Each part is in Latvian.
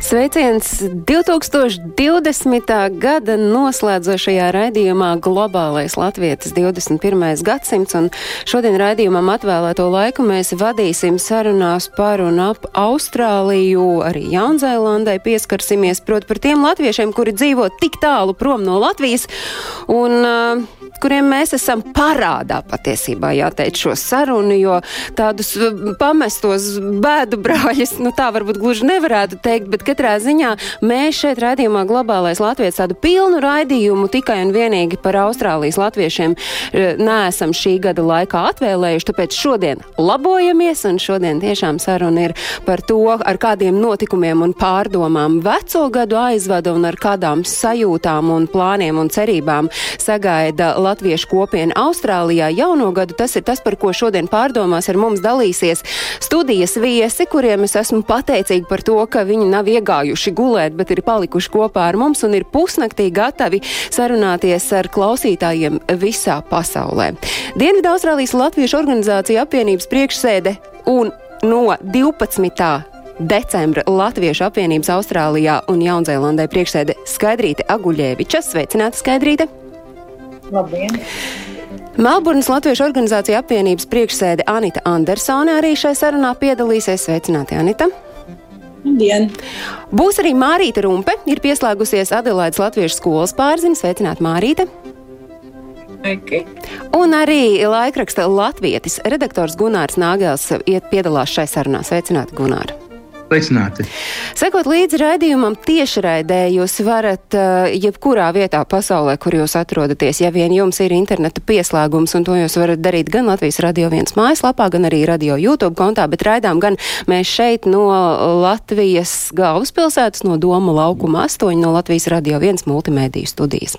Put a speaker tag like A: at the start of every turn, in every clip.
A: Sveiciens 2020. gada noslēdzošajā raidījumā Globālais Latvijas 21. gadsimts, un šodien raidījumam atvēlēto laiku mēs vadīsim sarunās par un ap Austrāliju, arī Jaunzēlandai pieskarsimies, proti par tiem latviešiem, kuri dzīvo tik tālu prom no Latvijas, un uh, kuriem mēs esam parādā patiesībā jāteic šo sarunu, jo tādus pamestos bēdu brāļus, nu tā varbūt gluži nevarētu teikt, bet katrā ziņā mēs šeit raidījumā Globālais Latvijas tādu pilnu raidījumu tikai un vienīgi par Austrālijas latviešiem neesam šī gada laikā atvēlējuši, tāpēc šodien labojamies un šodien tiešām saruna ir par to, ar kādiem notikumiem un pārdomām veco gadu aizvada un ar kādām sajūtām un plāniem un cerībām sagaida latviešu kopiena Austrālijā jauno gadu. Tas ir tas, par ko šodien pārdomās ar mums dalīsies studijas viesi, kuriem es esmu pateicīga par to, ka viņi nav iegājuši gulēt, bet ir palikuši kopā ar mums un ir pusnaktī gatavi sarunāties ar klausītājiem visā pasaulē. Dienvidu Austrālijas Latviešu organizācija apvienības priekšsēde un no 12 decembra Latviešu apvienības Austrālijā un Jaunzēlandē priekšsēde Skaidrīte Aguļēviča. Sveicināta Skaidrīte!
B: Labdien!
A: Melburnas Latviešu organizācija apvienības priekšsēde Anita Andersone arī šai sarunā piedalīsies. Sveicināti, Anita!
B: Dien.
A: Būs arī Mārīta Rumpe, ir pieslēgusies Adelaides Latviešu skolas pārziņas. Sveicināti, Mārīta!
B: Sveiki.
A: Un arī laikraksta Latvijas redaktors Gunārs Nāgels piedalās šai sarunā. Sveicināti, Gunār!
C: Sveicināti!
A: Sekot līdzi raidījumam tiešraidē, jūs varat uh, jebkurā vietā pasaulē, kur jūs atrodaties, ja vien jums ir interneta pieslēgums, un to jūs varat darīt gan Latvijas Radio 1 mājaslapā, gan arī Radio YouTube kontā, bet raidām gan mēs šeit no Latvijas galvaspilsētas, no Doma laukuma 8, no Latvijas Radio 1 multimēdiju studijas.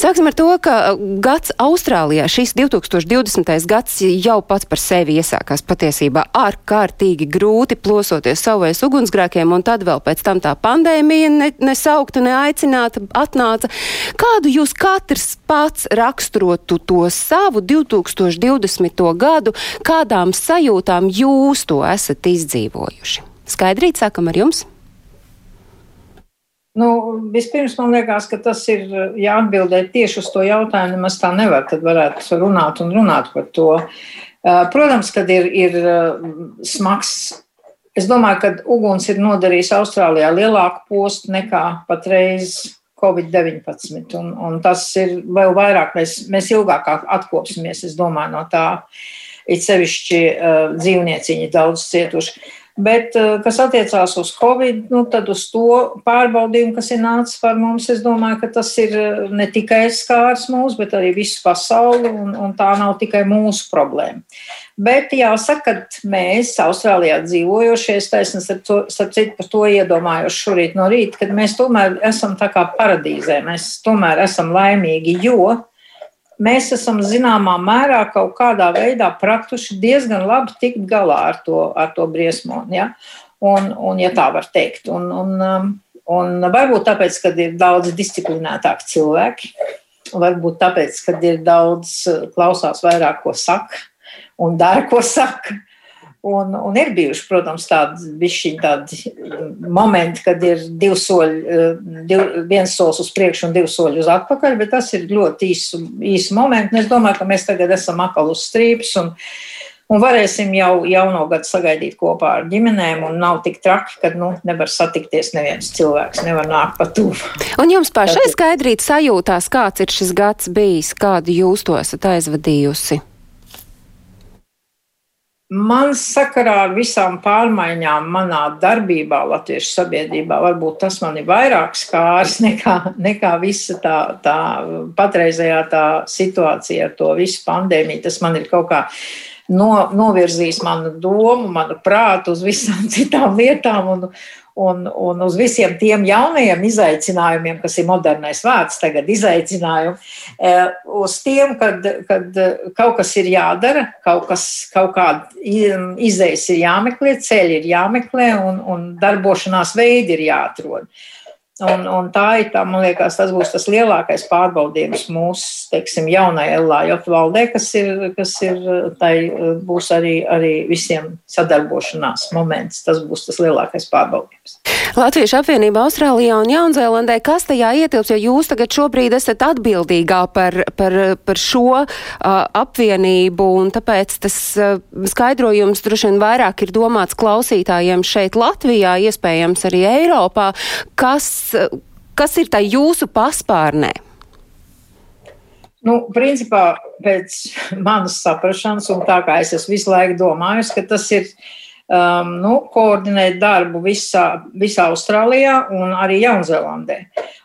A: Sāksim ar to, ka gads Austrālijā, šis 2020. gads jau pats par sevi iesākās patiesībā ārkārtīgi grūti plosoties savais ugunsgrēkiem, un tad vēl pēc tam tā pandēmija ne, nesaukta, neaicināta, atnāca. Kādu jūs katrs pats raksturotu to savu 2020. gadu, kādām sajūtām jūs to esat izdzīvojuši? Skaidrīt, sākam ar jums!
B: Nu, vispirms man liekas, ka tas ir jāatbildē tieši uz to jautājumu. Nemaz tā nevar. Tad varētu runāt un runāt par to. Protams, kad ir, ir smags. Es domāju, ka uguns ir nodarījis Austrālijā lielāku postu nekā patreiz Covid-19. Un, un tas ir vēl vairāk, mēs, mēs ilgāk atkopsimies, es domāju, no tā. It sevišķi uh, dzīvnieciņi daudz cietuši. Bet, kas attiecās uz Covid, nu, tad uz to pārbaudījumu, kas ir nācis par mums, es domāju, ka tas ir ne tikai skārs mūs, bet arī visu pasauli, un, un tā nav tikai mūsu problēma. Bet jāsaka, ka mēs, Austrālijā dzīvojošie, taisnība starp, starp citu par to iedomājos šorīt no rīta, kad mēs tomēr esam tā kā paradīzē, mēs tomēr esam laimīgi, jo mēs esam zināmā mērā kaut kādā veidā praktiski diezgan labi tikt galā ar to, ar to briesmoni. Ja? Un, un, ja tā var teikt. Un, un, um, un varbūt tāpēc, ka ir daudz disciplinētāki cilvēki, varbūt tāpēc, ka ir daudz klausās vairāk, ko saka un dara, ko saka. Un, un ir bijuši, protams, tādi, tādi momenti, kad ir divi soļi, div, viens solis uz priekšu un divi soļi uz atpakaļ, bet tas ir ļoti īsi, īsi momenti. Es domāju, ka mēs tagad esam akal uz strīpas un, un varēsim jau jauno gadu sagaidīt kopā ar ģimenēm. Un nav tik traki, ka nu, nevar satikties neviens cilvēks, nevar nākt pa tuvu.
A: Un jums pašai skaidrīt sajūtās, kāds ir šis gads bijis, kādu jūs to esat aizvadījusi?
B: Man sakarā ar visām pārmaiņām manā darbībā Latviešu sabiedrībā varbūt tas man ir vairāk skārs nekā, nekā visa tā, tā patreizējā tā situācija ar to visu pandēmiju. Tas man ir kaut kā no, novirzīs manu domu, manu prātu uz visām citām lietām un, un, un uz visiem tiem jaunajiem izaicinājumiem, kas ir modernais vārds, tagad izaicinājumi, e, uz tiem, kad, kad kaut kas ir jādara, kaut, kas, kaut kāda izējas ir jāmeklē, ceļi ir jāmeklē un, un darbošanās veidi ir jāatrod. Un, un tā ir tā, man liekas, tas būs tas lielākais pārbaudījums mūsu, teiksim, jaunajai LAJOT valdē, kas ir, kas ir, tai būs arī, arī visiem sadarbošanās moments. Tas būs tas lielākais pārbaudījums.
A: Latviešu apvienība Austrālijā un Jaunzēlandē, kas tajā ietilps, jo jūs tagad šobrīd esat atbildīgā par, par, par šo uh, apvienību, un tāpēc tas uh, skaidrojums droši vien vairāk ir domāts klausītājiem šeit Latvijā, iespējams arī Eiropā. Kas kas ir tā jūsu paspārnē?
B: Nu, principā, pēc manas saprašanas, un tā kā es esmu visu laiku domājis, ka tas ir um, nu, koordinēt darbu visā, visā Austrālijā un arī Jaunzēlandē.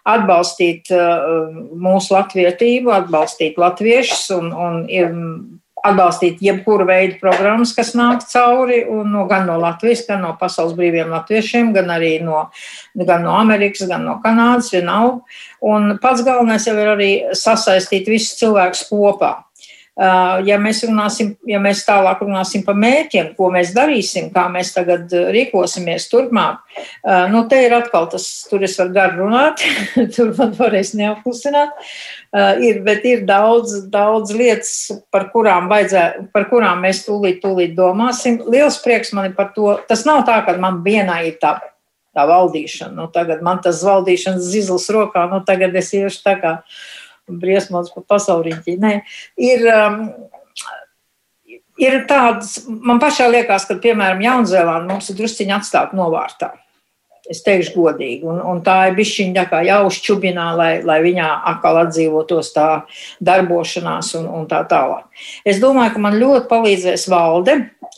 B: Atbalstīt uh, mūsu latvietību, atbalstīt latviešus un, un atbalstīt jebkuru veidu programmas, kas nāk cauri, no, gan no Latvijas, gan no pasaules brīviem latviešiem, gan arī no, gan no Amerikas, gan no Kanādas, vienalga. Un pats galvenais jau ir arī sasaistīt visus cilvēkus kopā. Uh, ja mēs, runāsim, ja mēs tālāk runāsim par mērķiem, ko mēs darīsim, kā mēs tagad uh, rīkosimies turpmāk, uh, nu, te ir atkal tas, tur es varu gar runāt, tur man varēs neapklusināt. Ir, bet ir daudz, daudz lietas, par kurām, par kurām mēs tūlīt, tūlīt domāsim. Liels prieks man ir par to. Tas nav tā, ka man vienā ir tā tā valdīšana. Nu, tagad man tas valdīšanas zizls rokā, nu tagad es iešu tā kā briesmots pa pasaulīņķi. Nē, ir, um, ir tāds, man pašā liekas, ka, piemēram, Jaunzēlāna mums ir drusciņi atstāt novārtā. Es teikšu godīgi, un, un tā ir bišķiņa kā jāuzčubinā, lai, lai viņā atkal atdzīvotos tā darbošanās un, un tā tālāk. Es domāju, ka man ļoti palīdzēs valde,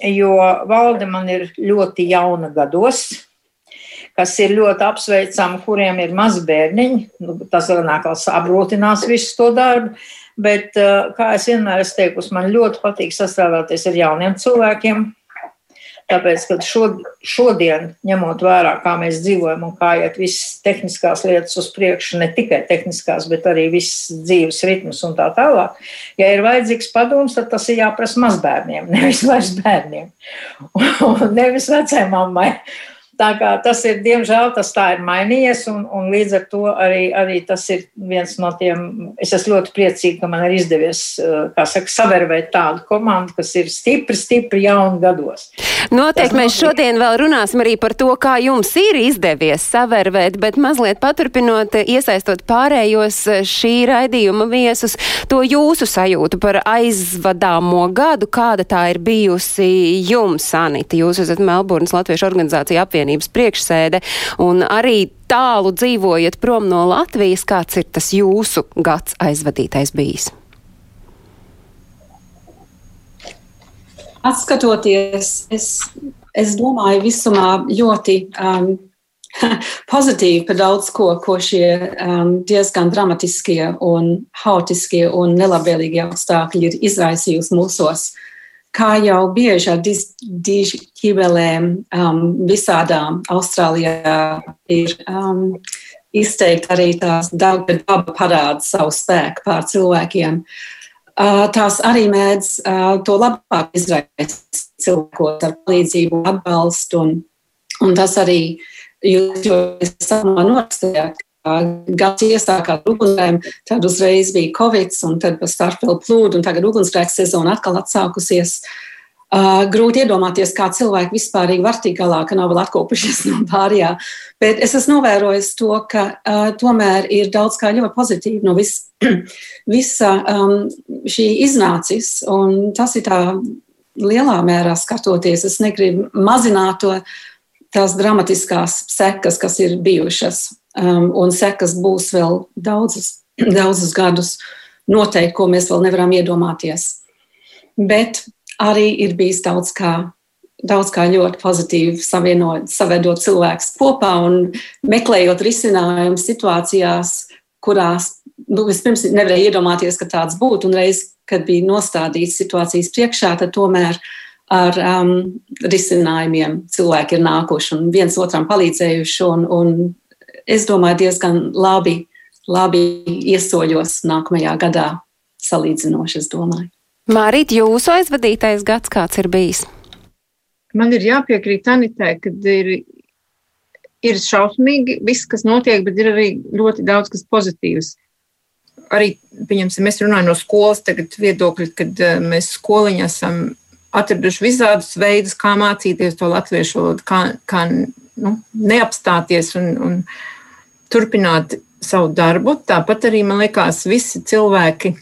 B: jo valde man ir ļoti jauna gados, kas ir ļoti apsveicami, kuriem ir mazi bērniņi. Nu, tas nākās apgrūtinās visu to darbu. Bet, eh, kā es vienmēr esmu teikusi, man ļoti patīk sastrādāties ar jauniem cilvēkiem. Tāpēc, kad šodien, ņemot vērā, kā mēs dzīvojam un kā iet visas tehniskās lietas uz priekšu, ne tikai tehniskās, bet arī viss dzīves ritms un tā tālāk, ja ir vajadzīgs padoms, tad tas ir jāprasa mazbērniem, nevis vairs bērniem, un nevis vecai mammai. Tā kā tas ir, diemžēl, tas tā ir mainījies, un, un līdz ar to arī, arī tas ir viens no tiem. Es esmu ļoti priecīga, ka man ir izdevies, eh, saka, savervēt tādu komandu, kas ir stipri, stipri jauni gados.
A: Noteikti mēs šodien vēl runāsim arī par to, kā jums ir izdevies savervēt, bet mazliet paturpinot, iesaistot pārējos šī raidījuma viesus, to jūsu sajūtu par aizvadāmo gadu, kāda tā ir bijusi jums, Anita. Jūs esat Melburnas Latviešu organizācija apvienība Savienības priekšsēde un arī tālu dzīvojat prom no Latvijas, kāds ir tas jūsu gads aizvadītais bijis?
D: Atskatoties, es, es domāju, visumā ļoti um, pozitīvi par daudz ko, ko šie um, diezgan dramatiskie un haotiskie un nelabvēlīgie apstākļi ir izraisījusi mūsos. Uh, kā jau bieži ar dižķībelēm um, visādām Austrālijā ir um, izteikti arī tās daba parāda savu spēku pār cilvēkiem. Uh, tās arī mēdz uh, to labāk izraisīt cilvēkos ar palīdzību, atbalstu. Un, un tas arī jūs jau sākumā norastījāt, gads iesākās ugunsgrēm, tad uzreiz bija covid, un tad pa starp vēl plūdu, un tagad ugunsgrēks sezona atkal atsākusies. Uh, grūti iedomāties, kā cilvēki vispār var tikt galā, ka nav vēl atkopušies no pārējā. Bet es esmu novērojis to, ka uh, tomēr ir daudz kā ļoti pozitīvi no vis, visa um, šī iznācis. Un tas ir tā lielā mērā skatoties. Es negribu mazināt to, tās dramatiskās sekas, kas ir bijušas um, un sekas būs vēl daudzus, daudzus gadus. Noteikti, ko mēs vēl nevaram iedomāties. Bet arī ir bijis daudz kā, daudz kā ļoti pozitīvi savienot, savedot cilvēkus kopā un meklējot risinājumus situācijās, kurās nu, vispirms nevarēja iedomāties, ka tāds būtu, un reiz, kad bija nostādīts situācijas priekšā, tad tomēr ar um, risinājumiem cilvēki ir nākuši un viens otram palīdzējuši, un, un es domāju, diezgan labi, labi iesoļos nākamajā gadā salīdzinoši, es domāju.
A: Mārīt, jūsu aizvadītais gads kāds ir bijis?
E: Man ir jāpiekrīt Anitai, ka ir, ir šausmīgi viss, kas notiek, bet ir arī ļoti daudz kas pozitīvs. Arī, pieņemsim, mēs runājam no skolas tagad viedokļa, kad eh, mēs skoliņā esam atraduši visādus veidus, kā mācīties to latviešu valodu, kā, kā nu, neapstāties un, un turpināt savu darbu. Tāpat arī, man liekas, visi cilvēki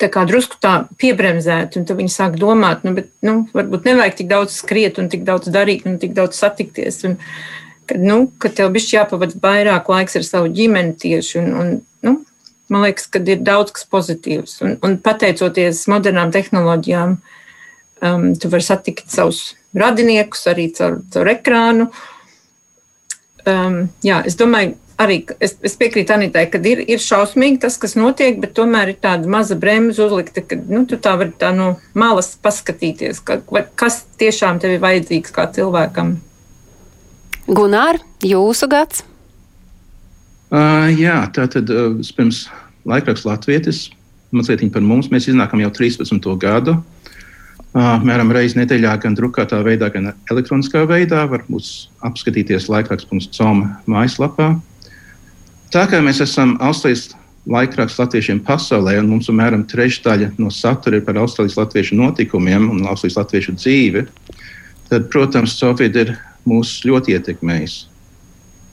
E: tā kā drusku tā piebremzēti, un tad viņi sāk domāt, nu, bet, nu, varbūt nevajag tik daudz skriet un tik daudz darīt un tik daudz satikties. Un, kad, nu, kad tev bišķi jāpavada vairāk laiks ar savu ģimeni tieši, un, un nu, man liekas, ka ir daudz kas pozitīvs. Un, un pateicoties modernām tehnoloģijām, um, tu vari satikt savus radiniekus arī caur, caur ekrānu. Um, jā, es domāju, arī es, es piekrītu Anitai, ka ir, ir šausmīgi tas, kas notiek, bet tomēr ir tāda maza bremze uzlikta, ka nu, tu tā vari tā no malas paskatīties, ka, kas tiešām tev ir vajadzīgs kā cilvēkam.
A: Gunār, jūsu gads?
F: Uh, jā, tā tad uh, pirms laikraksta Latvijas mazliet par mums. Mēs iznākam jau 13. gadu. Uh, mēram reizi nedēļā gan drukātā veidā, gan elektroniskā veidā. Var mūs apskatīties laikraksts.com mājaslapā. Tā kā mēs esam Austrijas laikraksts latviešiem pasaulē, un mums apmēram trešdaļa no satura ir par Austrijas latviešu notikumiem un Austrijas latviešu dzīvi, tad, protams, Sofija ir mūs ļoti ietekmējis.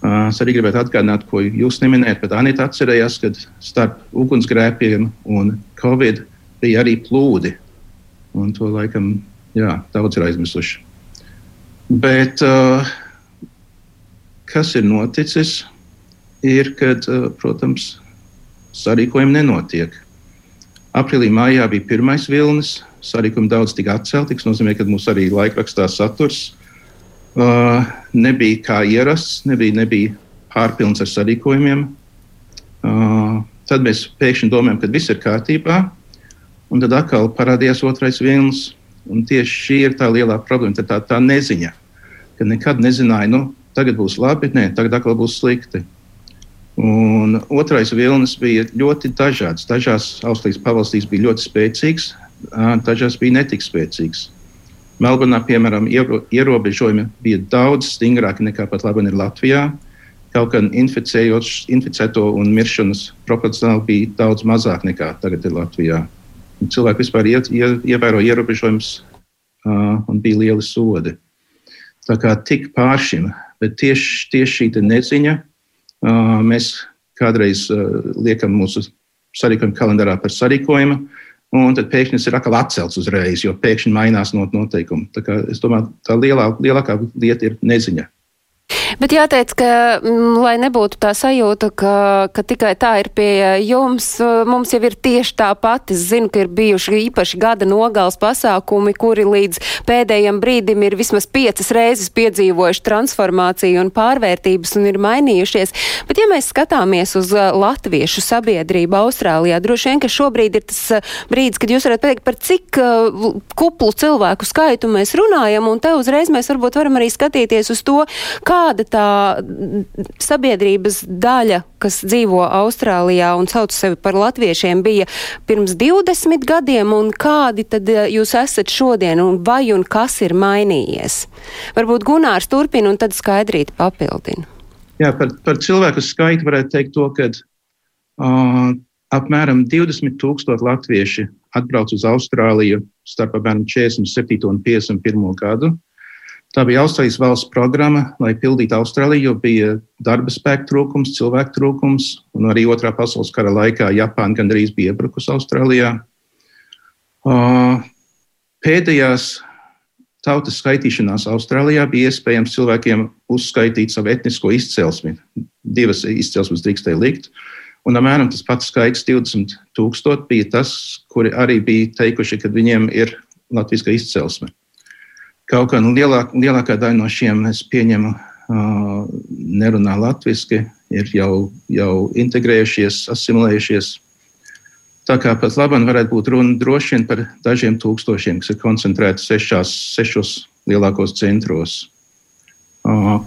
F: Es arī gribētu atgādināt, ko jūs neminējat, bet Anita atcerējās, ka starp ugunsgrēkiem un covid bija arī plūdi. Un to laikam jā, daudz ir aizmirsuši. Bet uh, kas ir noticis? ir, kad, eh, protams, sarīkojumi nenotiek. Aprīlī, maijā bija pirmais vilnis, sarīkojumi daudz tika atcelti. Tas nozīmē, ka mums arī laikrakstā saturs uh, nebija kā ierasts, nebija, nebija pārpilns ar sarīkojumiem. Uh, tad mēs pēkšņi domājam, ka viss ir kārtībā, un tad atkal parādījās otrais vilnis. Un tieši šī ir tā lielā problēma, tā, tā neziņa, ka nekad nezināja, nu, tagad būs labi, nē, tagad atkal būs slikti. Un otrais vilnis bija ļoti dažāds. Dažās Austrijas pavalstīs bija ļoti spēcīgs, dažās bija netik spēcīgs. Melburnā, piemēram, ierobežojumi bija daudz stingrāki nekā pat labi ir Latvijā. Kaut gan inficēto un miršanas proporcionāli bija daudz mazāk nekā tagad ir Latvijā. Cilvēki vispār ie, ie, ievēro ierobežojumus uh, un bija lieli sodi. Tā kā tik pāršim, bet tieši, tieši šī neziņa Mēs kādreiz liekam mūsu sarīkojumu kalendārā par sarīkojumu, un tad pēkšņi tas ir atkal atcelts uzreiz, jo pēkšņi mainās noteikumi. Tā kā, es domāju, tā lielā, lielākā lieta ir neziņa.
A: Bet jāteic, ka, m, mm, lai nebūtu tā sajūta, ka, ka tikai tā ir pie jums, mums jau ir tieši tāpat. Es zinu, ka ir bijuši īpaši gada nogals pasākumi, kuri līdz pēdējiem brīdim ir vismaz piecas reizes piedzīvojuši transformāciju un pārvērtības un ir mainījušies. Bet ja mēs skatāmies uz latviešu sabiedrību Austrālijā, droši vien, ka šobrīd ir tas brīdis, kad jūs varat pateikt, par cik uh, kuplu cilvēku skaitu mēs runājam, un te uzreiz mēs varbūt varam arī skatīties uz to, kāda tā sabiedrības daļa, kas dzīvo Austrālijā un sauc sevi par latviešiem, bija pirms 20 gadiem, un kādi tad eh, jūs esat šodien, un vai un kas ir mainījies? Varbūt Gunārs turpina, un tad skaidrīt papildina.
F: Jā, par, par cilvēku skaitu varētu teikt to, ka uh, apmēram 20 tūkstoši latvieši atbrauc uz Austrāliju starp apmēram 47 un 51 gadu. Tā bija Austrālijas valsts programma, lai pildītu Austrāliju, jo bija darba spēka trūkums, cilvēku trūkums, un arī otrā pasaules kara laikā Japāna gandrīz bija iebrukusi Austrālijā. Pēdējās tautas skaitīšanās Austrālijā bija iespējams cilvēkiem uzskaitīt savu etnisko izcelsmi. Divas izcelsmes drīkstēja likt. Un apmēram tas pats skaits, 20 tūkstoši, bija tas, kuri arī bija teikuši, ka viņiem ir latviska izcelsme. Kaut gan lielāk, lielākā daļa no šiem es pieņemu nerunā latviešu, ir jau, jau integrējušies, asimilējušies. Tā kā pat labam varētu būt runa droši vien par dažiem tūkstošiem, kas ir koncentrēti sešās, sešos lielākos centros.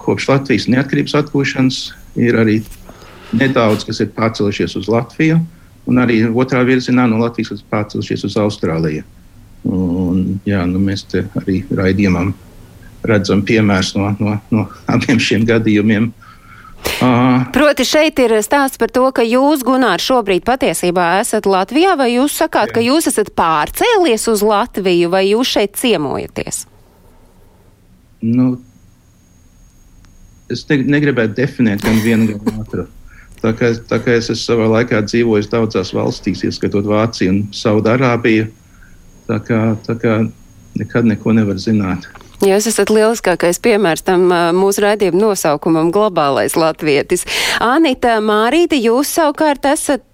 F: Kopš Latvijas neatkarības atgūšanas ir arī nedaudz, kas ir pārcēlušies uz Latviju, un arī otrā virzienā no Latvijas pārcēlušies uz Austrāliju. Un, jā, nu mēs te arī raidījumam redzam piemērus no, no, no abiem šiem gadījumiem.
A: Uh, Proti, šeit ir stāsts par to, ka jūs, Gunār, šobrīd patiesībā esat Latvijā, vai jūs sakāt, jā. ka jūs esat pārcēlies uz Latviju, vai jūs šeit ciemojaties?
F: Nu, es ne, negribētu definēt gan vienu, gan otru. Tā kā, tā kā es esmu savā laikā dzīvojis daudzās valstīs, ieskatot Vāciju un Saudārābiju, tā kā, tā kā nekad neko nevar zināt.
A: Jūs esat lieliskākais piemērs tam mūsu raidījuma nosaukumam Globālais latvietis. Anita Mārīte, jūs savukārt esat,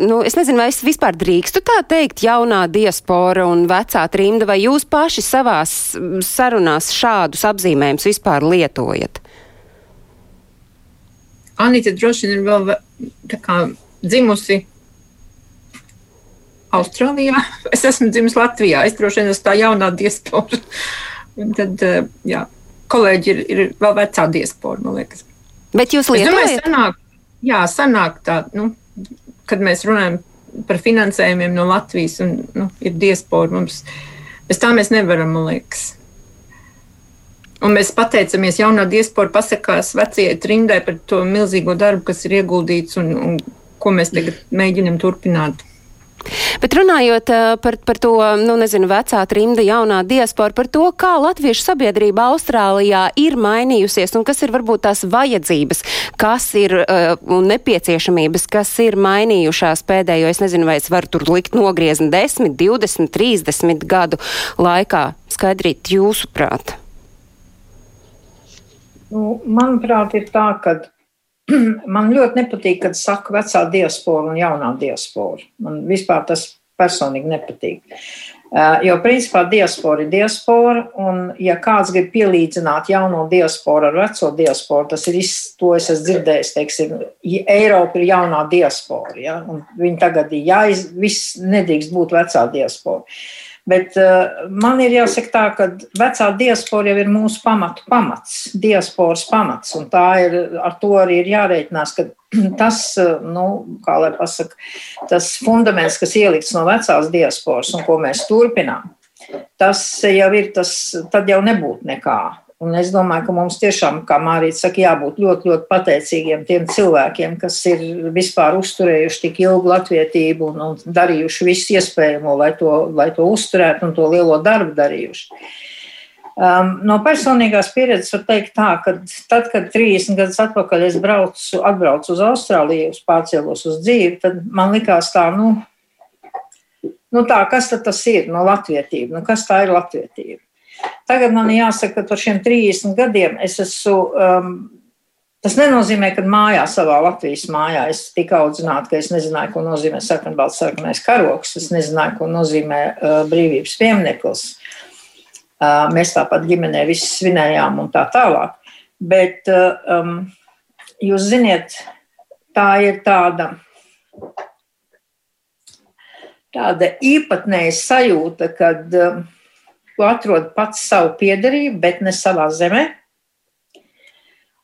A: nu, es nezinu, vai es vispār drīkstu tā teikt, jaunā diaspora un vecā trimda, vai jūs paši savās sarunās šādus apzīmējumus vispār lietojat?
B: Anita droši vien ir vēl tā kā dzimusi Austrālijā. Es esmu dzimis Latvijā. Es droši vien esmu tā jaunā diaspora. Un tad, eh, jā, kolēģi ir, ir vēl vecā diaspora, man liekas.
A: Bet jūs lietojat?
B: Domāju, sanāk, jā, sanāk tā, nu, kad mēs runājam par finansējumiem no Latvijas un nu, ir diaspora mums, bez tā mēs nevaram, man liekas. Un mēs pateicamies jaunā diaspora pasakās vecajai trindai par to milzīgo darbu, kas ir ieguldīts un, un ko mēs tagad mēģinam turpināt.
A: Bet runājot par, par to, nu, nezinu, vecā trimda jaunā diaspora, par to, kā latviešu sabiedrība Austrālijā ir mainījusies un kas ir varbūt tās vajadzības, kas ir uh, nepieciešamības, kas ir mainījušās pēdējo, es nezinu, vai es varu tur likt nogriezni 10, 20, 30 gadu laikā. Skaidrīt, jūsuprāt?
B: Nu, manuprāt, ir tā, ka man ļoti nepatīk, kad saka vecā diaspora un jaunā diaspora. Man vispār tas personīgi nepatīk. Uh, jo, principā, diaspora ir diaspora, un, ja kāds grib pielīdzināt jauno diasporu ar veco diasporu, tas ir to es esmu dzirdējis, teiksim, Eiropa ir jaunā diaspora, ja, un viņi tagad ir jāiz, viss nedrīkst būt vecā diaspora. Bet uh, man ir jāsaka tā, ka vecā diaspora jau ir mūsu pamatu pamats, diasporas pamats, un tā ir, ar to arī ir jārēķinās, ka tas, uh, nu, kā lai pasaka, tas fundaments, kas ielikts no vecās diasporas un ko mēs turpinām, tas jau ir tas, tad jau nebūtu nekā. Un es domāju, ka mums tiešām, kā Mārija saka, jābūt ļoti, ļoti pateicīgiem tiem cilvēkiem, kas ir vispār uzturējuši tik ilgu latvietību un, un darījuši visu iespējamo, lai to, lai to uzturētu un to lielo darbu darījuši. Um, no personīgās pieredzes var teikt tā, ka tad, kad 30 gadus atpakaļ es braucu, atbraucu uz Austrāliju, pārcēlos uz dzīvi, tad man likās tā, nu, nu tā, kas tas ir no latvietība, nu, kas tā ir latvietība. Tagad man jāsaka, ka par šiem 30 gadiem es esmu. Um, Tas nenozīmē, ka mājā, savā Latvijas mājā, es tik audzināta, ka es nezināju, ko nozīmē sarkanbalts, sarkanais karoks. Es nezināju, ko nozīmē uh, brīvības piemineklis. Uh, mēs tāpat ģimenē visi svinējām un tā tālāk. Bet uh, um, jūs ziniet, tā ir tāda, tāda īpatnēja sajūta, kad. Uh, tu atrod pats savu piederību, bet ne savā zemē.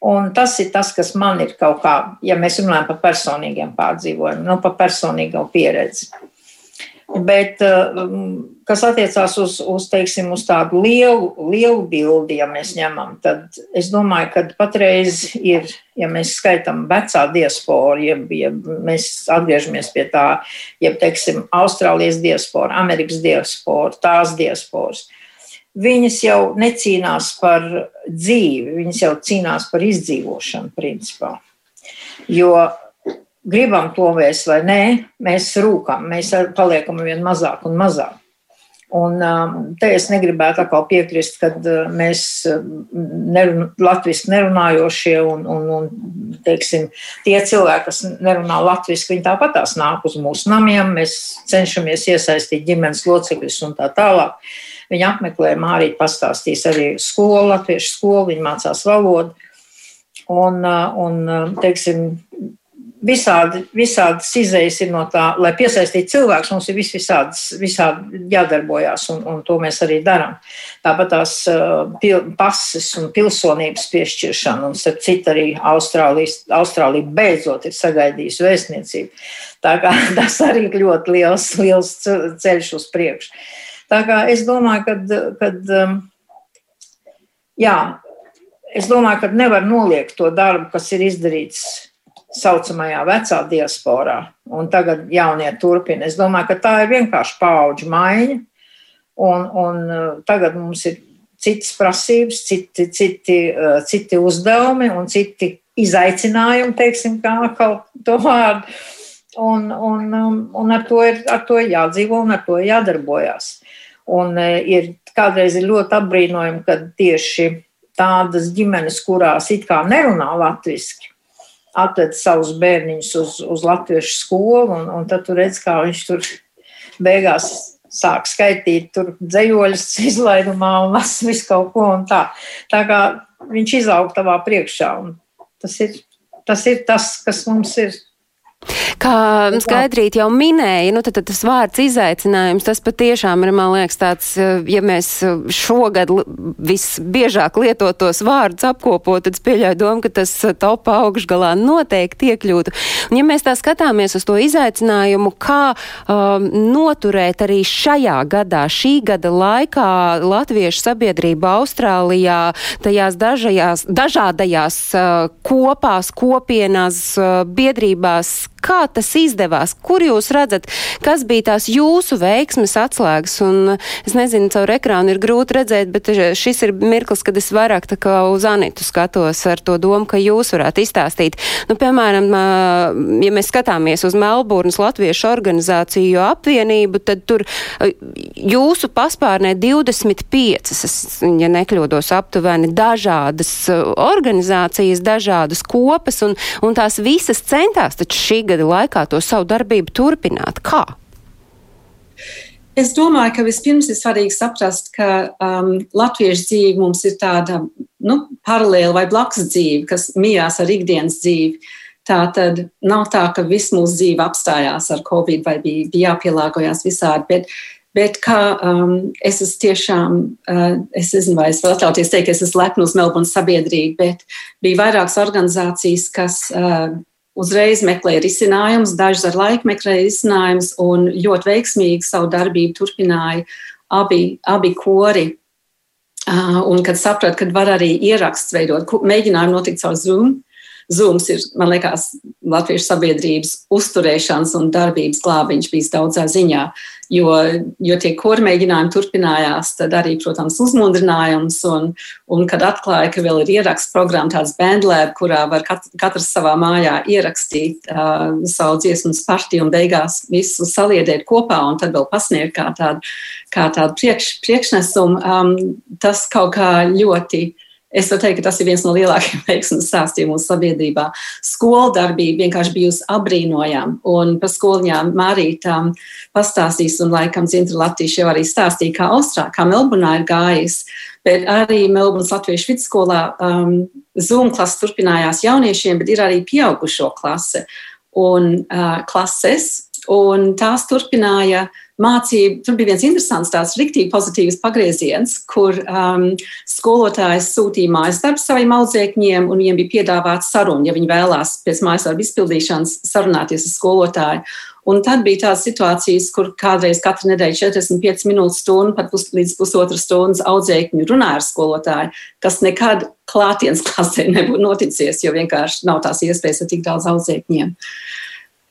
B: Un tas ir tas, kas man ir kaut kā, ja mēs runājam par personīgiem pārdzīvojumiem, nu, par personīgo pieredzi. Bet, eh, kas attiecās uz, uz, teiksim, uz tādu lielu, lielu bildi, ja mēs ņemam, tad es domāju, ka patreiz ir, ja mēs skaitām vecā diaspora, ja, ja mēs atgriežamies pie tā, ja, teiksim, Austrālijas diaspora, Amerikas diaspora, tās diasporas, viņas jau necīnās par dzīvi, viņas jau cīnās par izdzīvošanu, principā. Jo gribam to mēs vai nē, mēs rūkam, mēs paliekam vien mazāk un mazāk. Un um, te es negribētu atkal piekrist, kad uh, mēs um, nerun, latviski nerunājošie un, un, un teiksim, tie cilvēki, kas nerunā latviski, viņi tāpat tās nāk uz mūsu namiem, mēs cenšamies iesaistīt ģimenes locekļus un tā tālāk. Viņa apmeklē, Mārija pastāstīs arī skolu, latviešu skolu, viņa mācās valodu. Un, un teiksim, visādi, visādas izējas ir no tā, lai piesaistītu cilvēkus, mums ir vis visādas, visādi jādarbojās, un, un to mēs arī darām. Tāpat tās uh, pil, pases un pilsonības piešķiršana, un starp citu arī Austrālija beidzot ir sagaidījusi vēstniecību. Tā kā tas arī ļoti liels, liels ceļš uz priekšu. Tā kā es domāju, ka, um, jā, es domāju, ka nevar noliegt to darbu, kas ir izdarīts saucamajā vecā diasporā, un tagad jaunie turpina. Es domāju, ka tā ir vienkārši paudžu maiņa, un, un uh, tagad mums ir citas prasības, citi, citi, uh, citi uzdevumi un citi izaicinājumi, teiksim, kā atkal to vārdu. Un, un, um, un ar, to ir, ar to ir jādzīvo un ar to jādarbojās. Un uh, ir kādreiz ir ļoti apbrīnojami, ka tieši tādas ģimenes, kurās it kā nerunā latviešu, atved savus bērniņus uz, uz latviešu skolu, un, un tad tu redz, kā viņš tur beigās sāk skaitīt tur dzējoļus izlaidumā un lasa visu kaut ko un tā. Tā kā viņš izaug tavā priekšā, un tas ir tas, ir tas kas mums ir
A: Kā Skaidrīt jau minēja, nu, tad, tad tas vārds izaicinājums, tas patiešām ir, man liekas, tāds, eh, ja mēs eh, šogad visbiežāk lietotos vārdus apkopot, tad es pieļauju domu, ka tas eh, topā augšgalā noteikti iekļūtu. Un ja mēs tā skatāmies uz to izaicinājumu, kā um, noturēt arī šajā gadā, šī gada laikā latviešu sabiedrība Austrālijā, tajās dažajās, dažādajās uh, kopās, kopienās, uh, biedrībās, Kā tas izdevās? Kur jūs redzat, kas bija tās jūsu veiksmes atslēgas? Un es nezinu, caur ekrānu ir grūti redzēt, bet šis ir mirklis, kad es vairāk tā kā uz Anitu skatos ar to domu, ka jūs varētu izstāstīt. Nu, piemēram, ja mēs skatāmies uz Melburnas Latviešu organizāciju apvienību, tad tur jūsu paspārnē 25, es, ja nekļūdos, aptuveni dažādas organizācijas, dažādas kopas, un, un tās visas centās taču šī gada laikā to savu darbību turpināt? Kā?
D: Es domāju, ka vispirms ir svarīgi saprast, ka um, latviešu dzīve mums ir tāda nu, paralēla vai blakus dzīve, kas mijās ar ikdienas dzīvi. Tā tad nav tā, ka viss mūsu dzīve apstājās ar covid vai bija, bija jāpielāgojas visādi, bet, bet kā um, es esmu tiešām, uh, es nezinu, vai es varu atļauties teikt, ka es esmu lepna uz Melbournes sabiedrību, bet bija vairākas organizācijas, kas uh, uzreiz meklēja risinājumus, dažas ar laiku meklēja risinājumus un ļoti veiksmīgi savu darbību turpināja abi, abi kori. Uh, un kad sapratu, ka var arī ieraksts veidot, mēģinājumu notikt caur Zoom, Zooms ir, man liekas, latviešu sabiedrības uzturēšanas un darbības glābiņš bijis daudzā ziņā. Jo, jo tie kori mēģinājumi turpinājās, tad arī, protams, uzmundrinājums. Un, un kad atklāja, ka vēl ir ieraksts programma, tāds bandlēb, kurā var kat, katrs savā mājā ierakstīt uh, savu dziesmas partiju un beigās visu saliedēt kopā un tad vēl pasniegt kā tādu, kā tādu priekš, priekšnesumu, um, tas kaut kā ļoti Es varu teikt, ka tas ir viens no lielākajiem veiksmes stāstiem mūsu sabiedrībā. Skolu darbība vienkārši bijusi apbrīnojama. Un par skoliņām Mārītā um, pastāstīs, un laikam Zintra Latvijas jau arī stāstīja, kā Austrā, kā Melburnā ir gājis. Bet arī Melburnas Latviešu vidusskolā um, Zoom klases turpinājās jauniešiem, bet ir arī pieaugušo klase un uh, klases. Un tās turpināja uh, mācību. Tur bija viens interesants, tāds rīktīgi pozitīvs pagrieziens, kur um, skolotājs sūtīja mājas darbu saviem audzēkņiem, un viņiem bija piedāvāts saruna, ja viņi vēlās pēc mājas darbu izpildīšanas sarunāties ar skolotāju. Un tad bija tādas situācijas, kur kādreiz katru nedēļu 45 minūtes stundu, pat pus, līdz pusotras stundas audzēkņi runāja ar skolotāju, kas nekad klātienes klasē nebūtu noticies, jo vienkārši nav tās iespējas ar tik daudz audzēkņiem. Uh,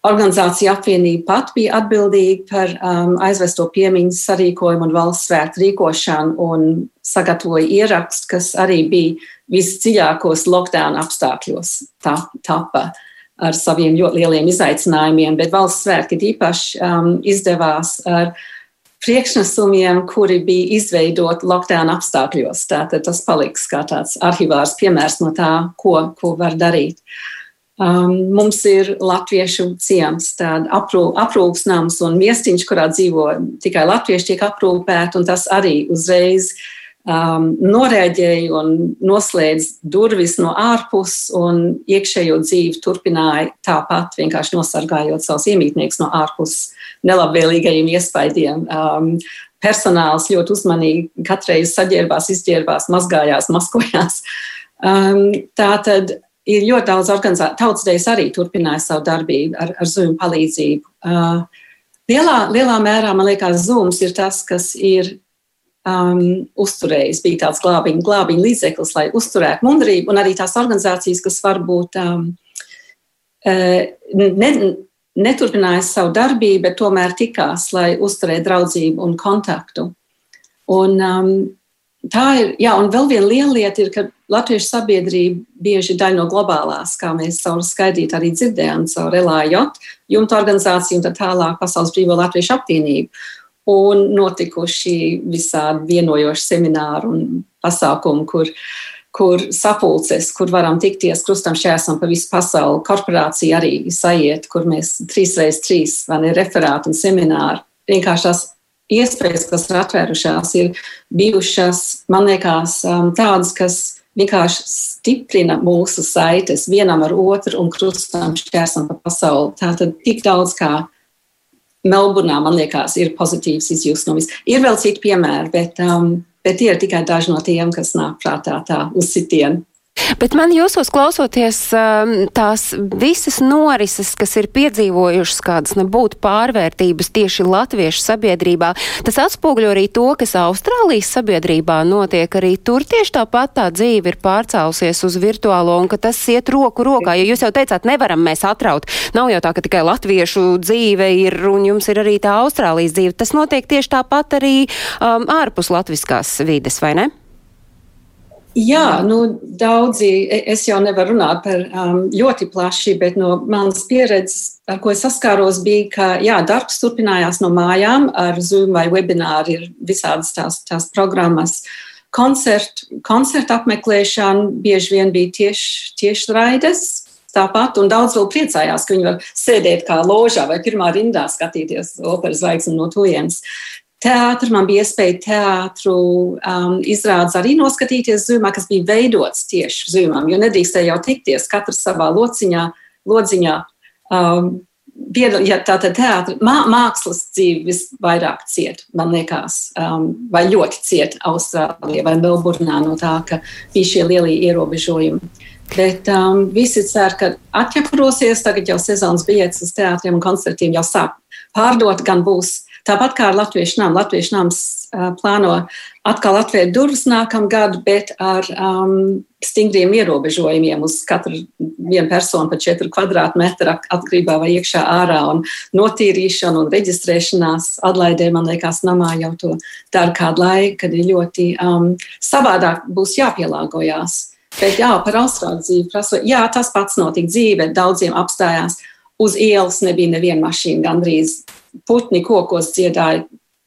D: Organizācija apvienība pat bija atbildīga par um, aizvesto piemiņu sarīkojumu un valsts svētku rīkošanu un sagatavoja ierakstu, kas arī bija visdziļākos lockdown apstākļos tā, tapa ar saviem ļoti lieliem izaicinājumiem, bet valsts svētki īpaši um, izdevās ar priekšnesumiem, kuri bija izveidoti lockdown apstākļos. Tātad tas paliks kā tāds arhivārs piemērs no tā, ko, ko var darīt. Uh, Um, mums ir latviešu ciems, tāda aprū, aprūpsnams un miestiņš, kurā dzīvo tikai latvieši tiek aprūpēti, tas arī uzreiz um, norēģēja un noslēdz durvis no ārpuses, un iekšējo dzīvi turpināja tāpat, vienkārši nosargājot savus iemītniekus no ārpuses nelabvēlīgajiem iespaidiem. Um, personāls ļoti uzmanīgi katreiz saģērbās, izģērbās, mazgājās, maskojās. Um, tā tad ir ļoti daudz organizāciju. Tautsdejas arī turpināja savu darbību ar, ar Zoom palīdzību. Uh, lielā, lielā mērā, man liekas, Zooms ir tas, kas ir um, uzturējis, bija tāds glābiņa, glābiņa līdzeklis, lai uzturētu mundrību, un arī tās organizācijas, kas varbūt um, uh, ne, neturpināja savu darbību, bet tomēr tikās, lai uzturētu draudzību un kontaktu. Un, um, tā ir, jā, un vēl viena liela lieta ir, ka latviešu sabiedrība bieži ir daļa no globālās, kā mēs caur skaidīt arī dzirdējām, caur LAJ, jumta organizāciju un tā tālāk Pasaules brīvo latviešu apvienību un notikuši visādi vienojoši semināri un pasākumi, kur, kur sapulces, kur varam tikties krustam šķērsam pa visu pasauli. Korporācija arī saiet, kur mēs trīs reiz trīs, vai ne, referāti un semināri. Vienkārši tās iespējas, kas ir atvērušās, ir bijušas, man liekas, um, tādas, kas vienkārši stiprina mūsu saites vienam ar otru un krustam šķērsam pa pasauli. Tātad tik daudz kā Melburnā, man liekas, ir pozitīvs izjūsmums. Ir vēl citi piemēri, bet, um, bet tie ir tikai daži no tiem, kas nāk prātā tā uz sitienu.
A: Bet man jūsos klausoties um, tās visas norises, kas ir piedzīvojušas kādas nebūtu pārvērtības tieši latviešu sabiedrībā, tas atspoguļo arī to, kas Austrālijas sabiedrībā notiek. Arī tur tieši tāpat tā dzīve ir pārcēlusies uz virtuālo un ka tas iet roku rokā. Jo jūs jau teicāt, nevaram mēs atraut. Nav jau tā, ka tikai latviešu dzīve ir un jums ir arī tā Austrālijas dzīve. Tas notiek tieši tāpat arī um, ārpus latviskās vides, vai ne?
D: Jā, nu, daudzi, e, es jau nevaru runāt par um, ļoti plaši, bet no manas pieredzes, ar ko es saskāros, bija, ka jā, darbs turpinājās no mājām ar Zoom vai webināru, ir visādas tās, tās programmas. Koncertu koncert apmeklēšana bieži vien bija tieši, tieši raides, tāpat, un daudz vēl priecājās, ka viņi var sēdēt kā ložā vai pirmā rindā skatīties operas zvaigzni no tujienes teātris. Man bija iespēja teātru um, izrādes arī noskatīties Zoomā, kas bija veidots tieši Zoomam, jo nedrīkstēja jau tikties katrs savā lociņā, lodziņā. Um, ja tātad teātris, mā, mākslas dzīve visvairāk ciet, man liekas, um, vai ļoti ciet Austrālijā vai Melburnā no tā, ka bija šie lielie ierobežojumi. Bet um, visi cer, ka atķeprosies, tagad jau sezonas biļetes uz teātriem un koncertiem jau sāk pārdot, gan būs Tāpat kā ar Latviešu namu. Latviešu nams uh, plāno atkal atvērt durvis nākamgad, bet ar um, stingriem ierobežojumiem uz katru vienu personu pa 4 kvadrātmetru atkarībā vai iekšā ārā un notīrīšana un reģistrēšanās atlaidē, man liekas, namā jau to dara kādu laiku, kad ir ļoti um, savādāk būs jāpielāgojās. Bet jā, par Austrāliju dzīvi prasot, jā, tas pats notika dzīve, daudziem apstājās. Uz ielas nebija neviena mašīna gandrīz putni kokos dziedāja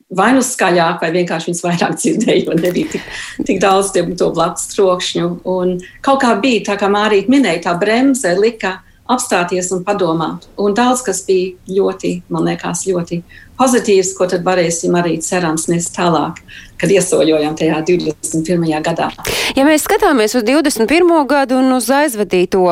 D: vai nu skaļāk, vai vienkārši viņas vairāk dzirdēja, jo nebija tik, tik daudz to blakus trokšņu. Un kaut kā bija, tā kā Mārīt minēja, tā bremze lika apstāties un padomāt. Un daudz kas bija ļoti, man liekas, ļoti pozitīvs, ko tad varēsim arī cerams nest tālāk, kad iesoļojam tajā 21. gadā.
A: Ja mēs skatāmies uz 21. gadu un uz aizvadīto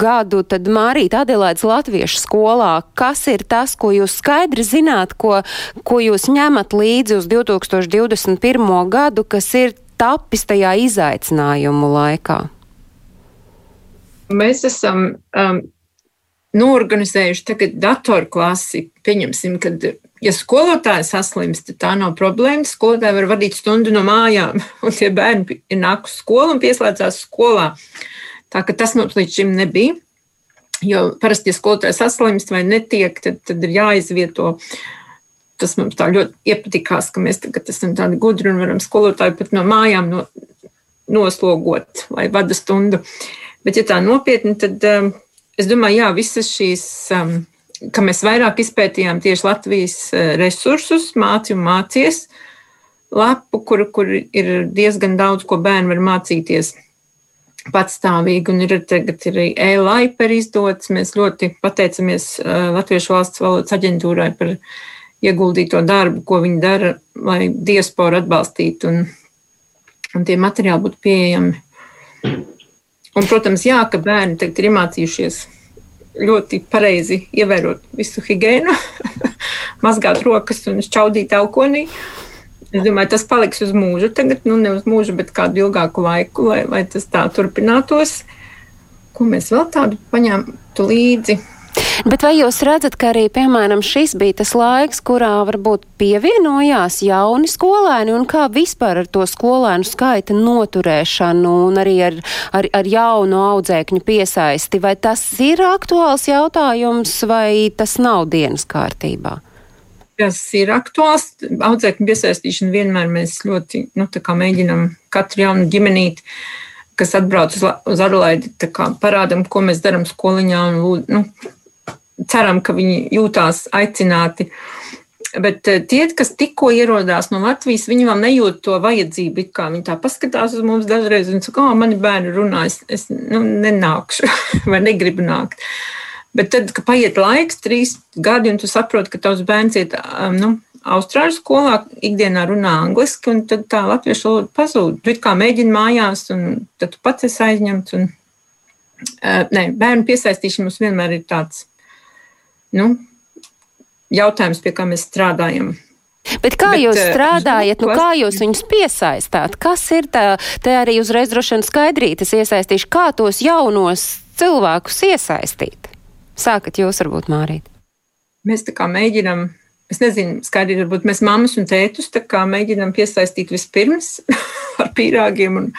A: gadu, tad Mārīt Adelaids Latviešu skolā, kas ir tas, ko jūs skaidri zināt, ko, ko jūs ņemat līdzi uz 2021. gadu, kas ir tapis tajā izaicinājumu laikā?
E: Mēs esam um, norganizējuši tagad datorklasi. Pieņemsim, ka, ja skolotājs saslimst, tad tā nav problēma. Skolotāji var vadīt stundu no mājām, un tie bērni ir nāk uz skolu un pieslēdzās skolā. Tā ka tas mums līdz šim nebija. Jo parasti, ja skolotājs saslimst vai netiek, tad, tad ir jāizvieto. Tas mums tā ļoti iepatikās, ka mēs tagad esam tādi gudri un varam skolotāju pat no mājām no, noslogot, lai vada stundu. Uh, Bet, ja tā nopietni, tad um, es domāju, jā, visas šīs, um, ka mēs vairāk izpētījām tieši Latvijas uh, resursus, māci un mācies lapu, kur, kur ir diezgan daudz, ko bērni var mācīties patstāvīgi, un ir tagad arī e-laiper izdots. Mēs ļoti pateicamies uh, Latviešu valsts valodas aģentūrai par ieguldīto darbu, ko viņi dara, lai diasporu atbalstītu un un tie materiāli būtu pieejami. Un, protams, jā, ka bērni tagad ir iemācījušies ļoti pareizi ievērot visu higiēnu, mazgāt rokas un šķaudīt elkonī. Es domāju, tas paliks uz mūžu. Tagad, nu, ne uz mūžu, bet kādu ilgāku laiku, lai, lai tas tā turpinātos. Ko mēs vēl tādu paņēmām līdzi?
A: Bet vai jūs redzat, ka arī, piemēram, šis bija tas laiks, kurā varbūt pievienojās jauni skolēni un kā vispār ar to skolēnu skaita noturēšanu un arī ar, ar, ar jaunu audzēkņu piesaisti? Vai tas ir aktuāls jautājums vai tas nav dienas kārtībā?
E: Tas ir aktuāls. Audzēkņu piesaistīšana vienmēr mēs ļoti nu, mēģinām katru jaunu ģimenīti kas atbrauc uz, uz Arlaidi, parādām, ko mēs darām skoliņā un nu, ceram, ka viņi jūtās aicināti. Bet eh, tie, kas tikko ierodās no Latvijas, viņi vēl nejūt to vajadzību. Viņi tā paskatās uz mums dažreiz un saka, ka mani bērni runā, es, es nu, nenākšu vai negribu nākt. Bet tad, kad paiet laiks, trīs gadi, un tu saproti, ka tavs bērns iet um, nu, Austrāļu skolā, ikdienā runā angliski, un tad tā latviešu valoda pazūd. Tu kā mēģini mājās, un tad tu pats esi aizņemts. Un, uh, nē, bērnu piesaistīšana mums vienmēr ir tāds nu, jautājums, pie kā mēs strādājam.
A: Bet kā Bet, jūs eh, strādājat, nu, kā jūs viņus piesaistāt? Kas ir tā, te arī uzreiz droši vien skaidrītas iesaistīšu, kā tos jaunos cilvēkus iesaistīt? Sākat jūs varbūt mārīt.
E: Mēs tā kā mēģinam, es nezinu, skaidri varbūt mēs mammas un tētus tā kā mēģinam piesaistīt vispirms ar pīrāgiem un,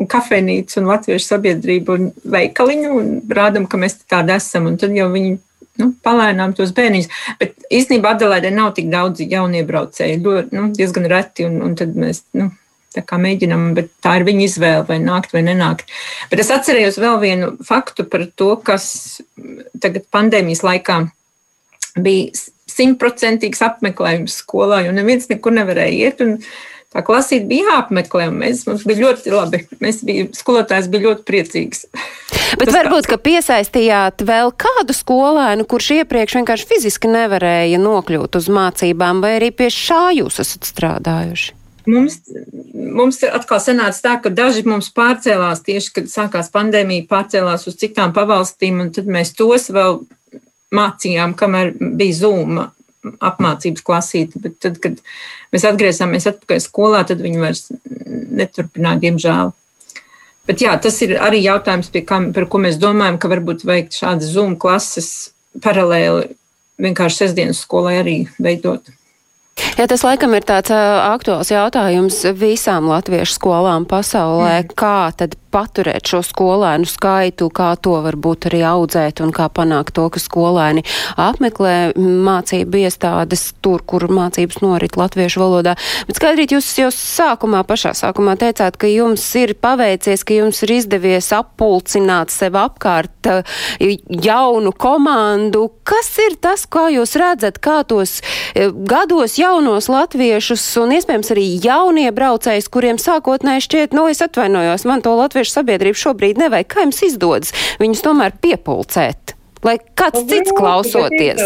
E: un kafejnīcu un latviešu sabiedrību un veikaliņu un rādam, ka mēs tādi esam. Un tad jau viņi nu, palēnām tos bērniņus. Bet īstenībā Adelaidē nav tik daudz jauniebraucēju, nu, diezgan reti, un, un tad mēs. Nu, Tā kā mēģinām, bet tā ir viņa izvēle, vai nākt vai nenākt. Bet es atcerējos vēl vienu faktu par to, kas tagad pandēmijas laikā bija simtprocentīgs apmeklējums skolā, jo neviens nekur nevarēja iet. Un, uh, Tā klasīte bija jāapmeklē, un mēs, mums bija ļoti labi. Mēs bija, skolotājs bija ļoti priecīgs.
A: Bet Tas varbūt, ka piesaistījāt vēl kādu skolēnu, kurš iepriekš vienkārši fiziski nevarēja nokļūt uz mācībām, vai arī pie šā jūs esat strādājuši?
E: Mums, mums atkal sanāca tā, ka daži mums pārcēlās tieši, kad sākās pandēmija, pārcēlās uz citām pavalstīm, un tad mēs tos vēl mācījām, kamēr bija Zoom apmācības klasīti, bet tad, kad mēs atgriezāmies atpakaļ skolā, tad viņi vairs neturpināja, diemžēl. Bet jā, tas ir arī jautājums, kā, par ko mēs domājam, ka varbūt veikt šādas Zoom klases paralēli vienkārši sestdienas skolai arī veidot.
A: Jā, tas laikam ir tāds aktuāls jautājums visām latviešu skolām pasaulē. Mm. Kā tad paturēt šo skolēnu skaitu, kā to varbūt arī audzēt un kā panākt to, ka skolēni apmeklē mācību iestādes tur, kur mācības norit latviešu valodā. Bet skaidrīt, jūs jau sākumā, pašā sākumā teicāt, ka jums ir paveicies, ka jums ir izdevies appulcināt sev apkārt jaunu komandu. Kas ir tas, kā jūs redzat, kā tos gados jaunos latviešus un iespējams arī jaunie braucējs, kuriem sākotnēji šķiet, nu, es atvainojos, man to latviešu sabiedrību šobrīd nevajag. Kā jums izdodas viņus tomēr piepulcēt, lai kāds nu, cits klausoties?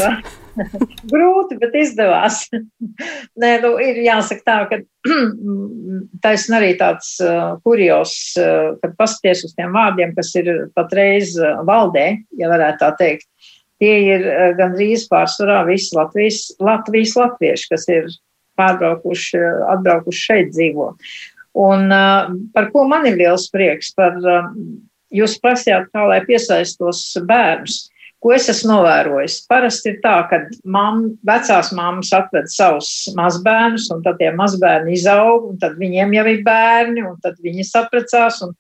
B: Grūti, bet izdevās. Nē, nu, ir jāsaka tā, ka taisn arī tāds uh, kurjos, uh, kad pasties uz tiem vārdiem, kas ir patreiz uh, valdē, ja varētu tā teikt. Tie ir uh, gandrīz pārsvarā visi Latvijas, Latvijas latvieši, kas ir pārbraukuši, atbraukuši šeit dzīvo. Un par ko man ir liels prieks, par jūs prasījāt, kā lai piesaistos bērnus. Ko es esmu novērojis? Parasti ir tā, ka mam, vecās mammas atved savus mazbērnus, un tad tie mazbērni izaug, un tad viņiem jau ir bērni, un tad viņi saprecās, un,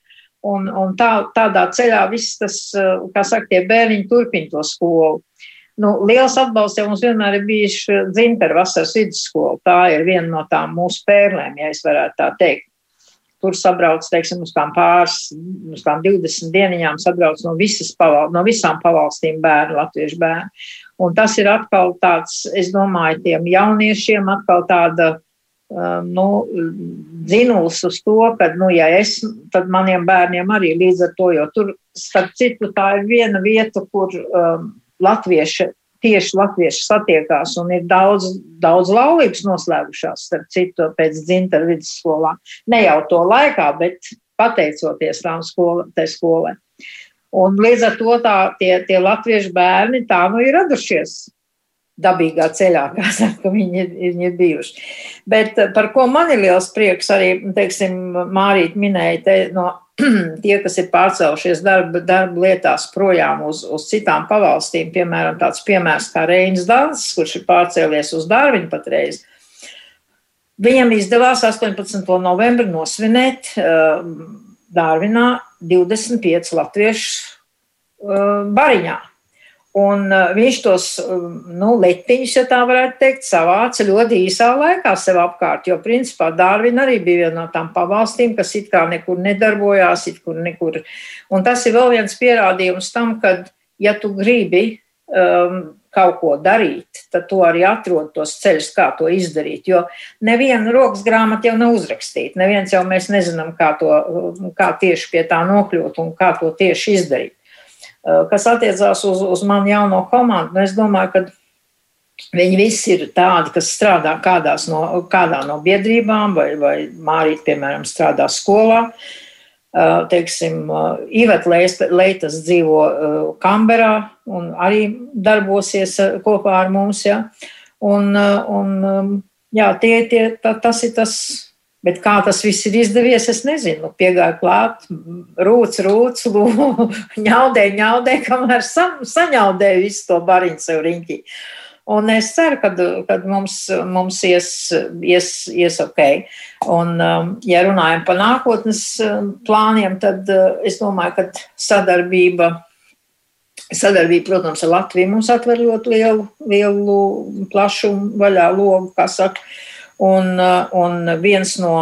B: un, un tā, tādā ceļā viss tas, kā saka, tie bērniņi turpina to skolu. Nu, liels atbalsts jau mums vienmēr ir bijis dzimteru vasaras vidusskola. Tā ir viena no tām mūsu pērlēm, ja es varētu tā teikt. Tur sabrauc, teiksim, uz tām pāris, uz tām 20 dieniņām sabrauc no, paval, no visām pavalstīm bērnu, latviešu bērnu. Un tas ir atkal tāds, es domāju, tiem jauniešiem atkal tāda, um, nu, dzinuls uz to, ka, nu, ja es, tad maniem bērniem arī līdz ar to, jo tur, starp citu, tā ir viena vieta, kur um, latvieši tieši latvieši satiekās un ir daudz, daudz laulības noslēgušās, starp citu, pēc dzintara vidusskolā. Ne jau to laikā, bet pateicoties tām skola, skolai. Un līdz ar to tā, tie, tie latviešu bērni tā nu ir radušies dabīgā ceļā, kā saka, viņi, viņi ir bijuši. Bet par ko man ir liels prieks, arī, teiksim, Mārīt minēja te no tie, kas ir pārcēlušies darba, darba lietās projām uz, uz citām pavalstīm, piemēram, tāds piemērs kā Reinas Dans, kurš ir pārcēlies uz Dārviņu patreiz. Viņam izdevās 18. novembrī nosvinēt uh, Dārvinā 25 latviešu uh, bariņā. Un uh, viņš tos um, nu, letiņus, ja tā varētu teikt, savāca ļoti īsā laikā sev apkārt. Jo, principā, Dārvina arī bija viena no tām pavalstīm, kas it kā nekur nedarbojās, it kur nekur. Un tas ir vēl viens pierādījums tam, ka, ja tu gribi um, kaut ko darīt, tad tu arī atrod tos ceļus, kā to izdarīt. Jo neviena rokas grāmata jau nav uzrakstīta. Neviens jau mēs nezinām, kā, to, kā tieši pie tā nokļūt un kā to tieši izdarīt. Eh, kas attiecās uz, uz manu jauno komandu, nu, es domāju, ka viņi visi ir tādi, kas strādā no, kādā no biedrībām, vai, vai Mārīt, piemēram, strādā skolā. Eh, teiksim, eh, Iveta Leitas dzīvo Kamberā un arī darbosies kopā ar mums. Ja? Un, un, jā, tie, tie, tas ir tas Bet kā tas viss ir izdevies, es nezinu. Piegāju klāt, rūc, rūc, ņaudē, ņaudē, kamēr sa, saņaudēju visu to bariņu sev riņķī. Un es ceru, ka mums, mums ies, ies, ies ok. Un, um, ja runājam par nākotnes um, plāniem, tad uh, es domāju, ka sadarbība, sadarbība protams, ar Latviju mums atver ļoti lielu, lielu plašu vaļā logu, kā saka. Un, uh, un viens no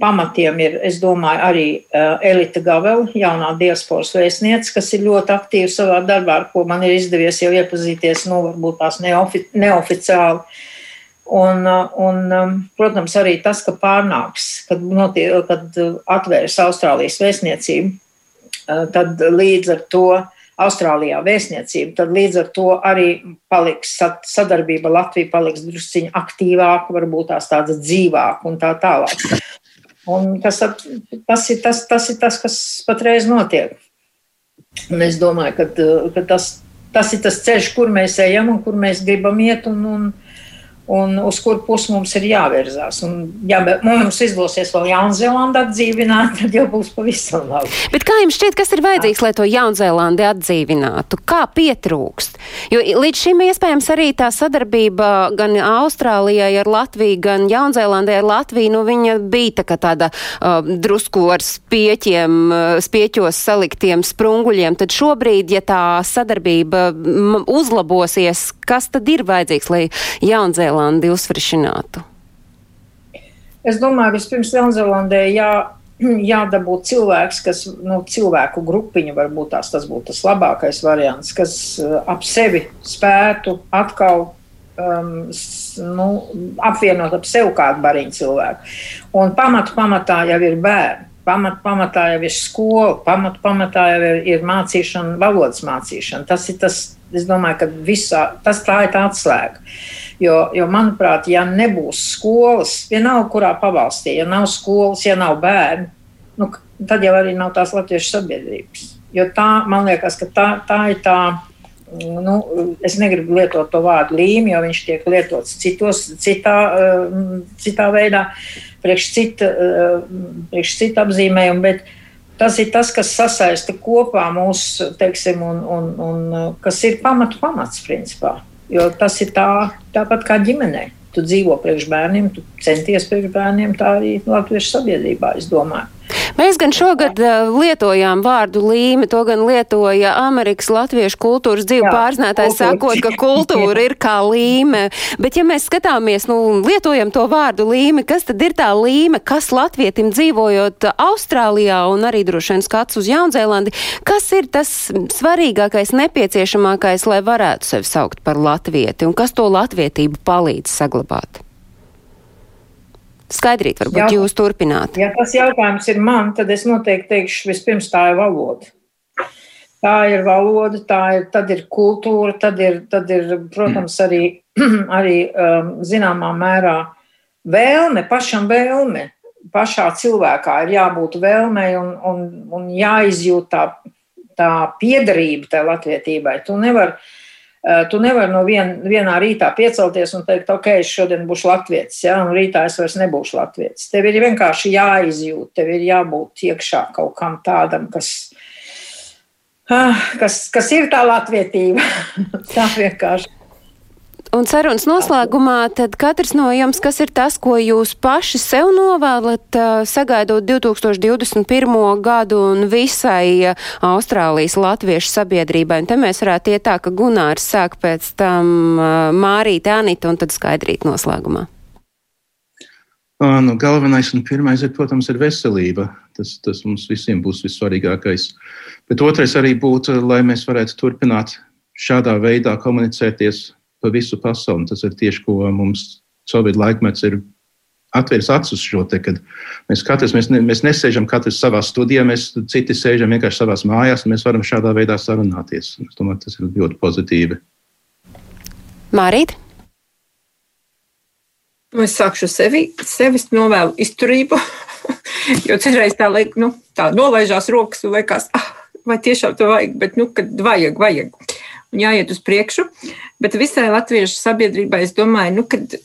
B: pamatiem ir, es domāju, arī uh, Elita Gavela, jaunā diasporas vēstniece, kas ir ļoti aktīva savā darbā, ar ko man ir izdevies jau iepazīties, nu, varbūt tās neofi, neoficiāli. Un, uh, un, protams, arī tas, ka pārnāks, kad, notie, kad atvērs Austrālijas vēstniecību, tad līdz ar to Austrālijā vēstniecību, tad līdz ar to arī paliks sadarbība Latvija paliks drusciņi aktīvāka, varbūt tās tāda dzīvāka un tā tālāk. Un tas, tas, ir tas, tas ir tas, kas patreiz notiek. Un es domāju, ka, ka tas, tas ir tas ceļš, kur mēs ejam un kur mēs gribam iet. Un, un, un uz kur pusi mums ir jāvirzās. Un, ja mums izdosies vēl Jaunzēlandu atdzīvināt, tad jau būs pavisam labi.
A: Bet kā jums šķiet, kas ir vajadzīgs, lai to Jaunzēlandi atdzīvinātu? Kā pietrūkst? Jo līdz šim iespējams arī tā sadarbība gan Austrālijai ar Latviju, gan Jaunzēlandē ar Latviju, nu viņa bija tā tāda uh, drusku ar spieķiem, uh, spieķos saliktiem sprunguļiem. Tad šobrīd, ja tā sadarbība uzlabosies, kas tad ir vajadzīgs, lai Jaunzēlanda Jaunzēlandi uzfrišinātu?
B: Es domāju, vispirms Jaunzēlandē jā, jādabū cilvēks, kas nu, cilvēku grupiņu varbūt tās, tas būtu tas labākais variants, kas uh, ap sevi spētu atkal um, nu, apvienot ap sevi kādu bariņu cilvēku. Un pamatu pamatā jau ir bērni. Pamat, pamatā jau ir skola, pamat, pamatā jau ir, ir mācīšana, valodas mācīšana. Tas ir tas, es domāju, ka visā, tas tā ir tā atslēga. Jo, jo, manuprāt, ja nebūs skolas, vienalga kurā pavalstī, ja nav skolas, ja nav bērnu, nu, tad jau arī nav tās latviešu sabiedrības. Jo tā, man liekas, ka tā, tā ir tā. Nu, es negribu lietot to vārdu līmi, jo viņš tiek lietots citos, citā, eh, citā veidā, priekš cita, eh, priekš cita apzīmējuma. Bet tas ir tas, kas sasaista kopā mūsu, teiksim, un, un, un kas ir pamatu pamats, principā. Jo tas ir tā, tāpat kā ģimenei. Tu dzīvo priekš bērniem, tu centies priekš bērniem, tā arī latviešu sabiedrībā, es domāju.
A: Mēs gan šogad uh, lietojām vārdu līme, to gan lietoja Amerikas Latviešu kultūras dzīvu pārznētājs, sakot, ka kultūra ir kā līme. Bet ja mēs skatāmies, nu, lietojam to vārdu līme, kas tad ir tā līme, kas latvietim dzīvojot Austrālijā un arī droši vien skats uz Jaunzēlandi, kas ir tas svarīgākais, nepieciešamākais, lai varētu sevi saukt par latvieti un kas to latvietību palīdz saglabāt? Skaidrīt, varbūt Jā. jūs turpināt.
B: Ja tas jautājums ir man, tad es noteikti teikšu, vispirms tā ir valoda. Tā ir valoda, tā ir, tad ir kultūra, tad ir, tad ir protams, arī, arī um, zināmā mērā vēlme, pašam vēlme. Pašā cilvēkā ir jābūt vēlmei un, un, un jāizjūt tā, tā piederība tai latvietībai. Tu nevari tu nevar no vien, vienā rītā piecelties un teikt, ok, es šodien būšu latvietis, ja, un rītā es vairs nebūšu latvietis. Tev ir vienkārši jāizjūt, tev ir jābūt iekšā kaut kam tādam, kas, Ah, kas, kas ir tā latvietība. tā vienkārši.
A: Un sarunas noslēgumā, tad katrs no jums, kas ir tas, ko jūs paši sev novēlat, sagaidot 2021. gadu un visai Austrālijas latviešu sabiedrībai. Un te mēs varētu iet tā, ka Gunārs sāk pēc tam Mārīt, Anita un tad skaidrīt noslēgumā.
F: Nu, galvenais un pirmais, ir, protams, ir veselība. Tas, tas mums visiem būs vissvarīgākais. Bet otrais arī būtu, lai mēs varētu turpināt šādā veidā komunicēties pa visu pasauli. Tas ir tieši, ko mums Covid laikmets ir atvērs acis šo te, kad mēs katrs, mēs, ne, mēs nesēžam katrs savā studijā, mēs citi sēžam vienkārši savās mājās, un mēs varam šādā veidā sarunāties. Es domāju, tas ir ļoti pozitīvi.
A: Mārīt?
E: Es sākšu sevi, sevis novēlu izturību, jo citreiz tā, liek, nu, tā nolaižās rokas un liekas, ah, vai tiešām to vajag, bet, nu, kad vajag, vajag. Un jāiet uz priekšu. Bet visai latviešu sabiedrībai es domāju, nu, kad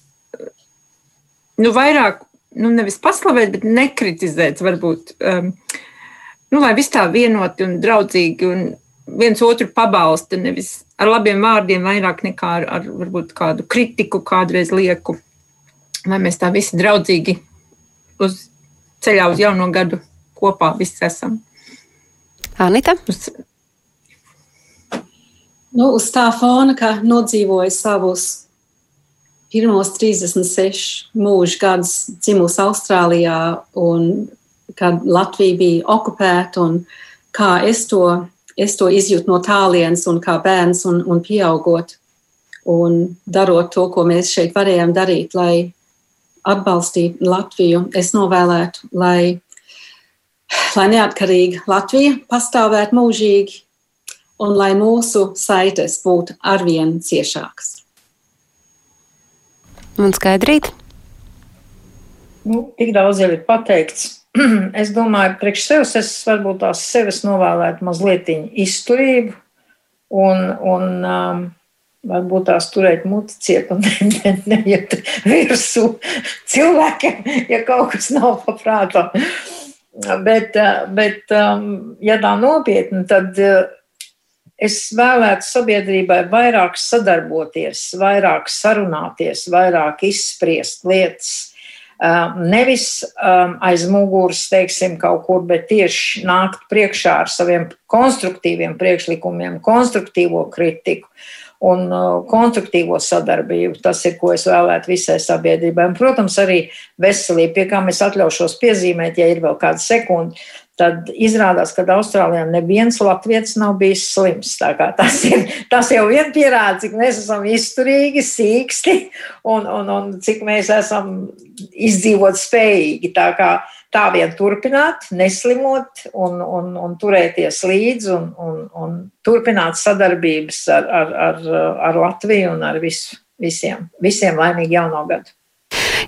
E: nu, vairāk, nu, nevis paslavēt, bet nekritizēt, varbūt, um, nu, lai viss tā vienoti un draudzīgi un viens otru pabalsta, nevis ar labiem vārdiem, vairāk nekā ar, ar varbūt kādu kritiku kādreiz lieku lai mēs tā visi draudzīgi uz ceļā uz jauno gadu kopā visi esam.
A: Anita?
D: Uz, nu, uz tā fona, ka nodzīvoja savus pirmos 36 mūža gadus dzimusi Austrālijā un kad Latvija bija okupēta un kā es to, es to izjūtu no tālienes un kā bērns un, un pieaugot un darot to, ko mēs šeit varējām darīt, lai atbalstīt Latviju. Es novēlētu, lai, lai neatkarīga Latvija pastāvētu mūžīgi un lai mūsu saites būtu arvien ciešākas.
A: Un skaidrīt?
B: Nu, tik daudz jau ir pateikts. Es domāju, priekš sevis es varbūt tās sevis novēlētu mazliet izturību un, un um, varbūt tās turēt muti ciet un neiet virsū cilvēkiem, ja kaut kas nav paprātā. Bet, bet, um, ja tā nopietni, tad uh, es vēlētu sabiedrībai vairāk sadarboties, vairāk sarunāties, vairāk izspriest lietas. Nevis aiz muguras, teiksim, kaut kur, bet tieši nākt priekšā ar saviem konstruktīviem priekšlikumiem, konstruktīvo kritiku un konstruktīvo sadarbību. Tas ir, ko es vēlētu visai sabiedrībai. Un, protams, arī veselība, pie kā es atļaušos piezīmēt, ja ir vēl kāda sekunda. Tad izrādās, ka Austrālijā neviens latviečs nav bijis slims. Tas, ir, tas jau vien pierāda, cik mēs esam izturīgi, sīksti un, un, un cik mēs esam izdzīvot spējīgi. Tā kā tā vien turpināt, neslimot un, un, un turēties līdzi un, un, un turpināt sadarbības ar, ar, ar, ar Latviju un ar visu, visiem. Visiem laimīgu jauno gadu!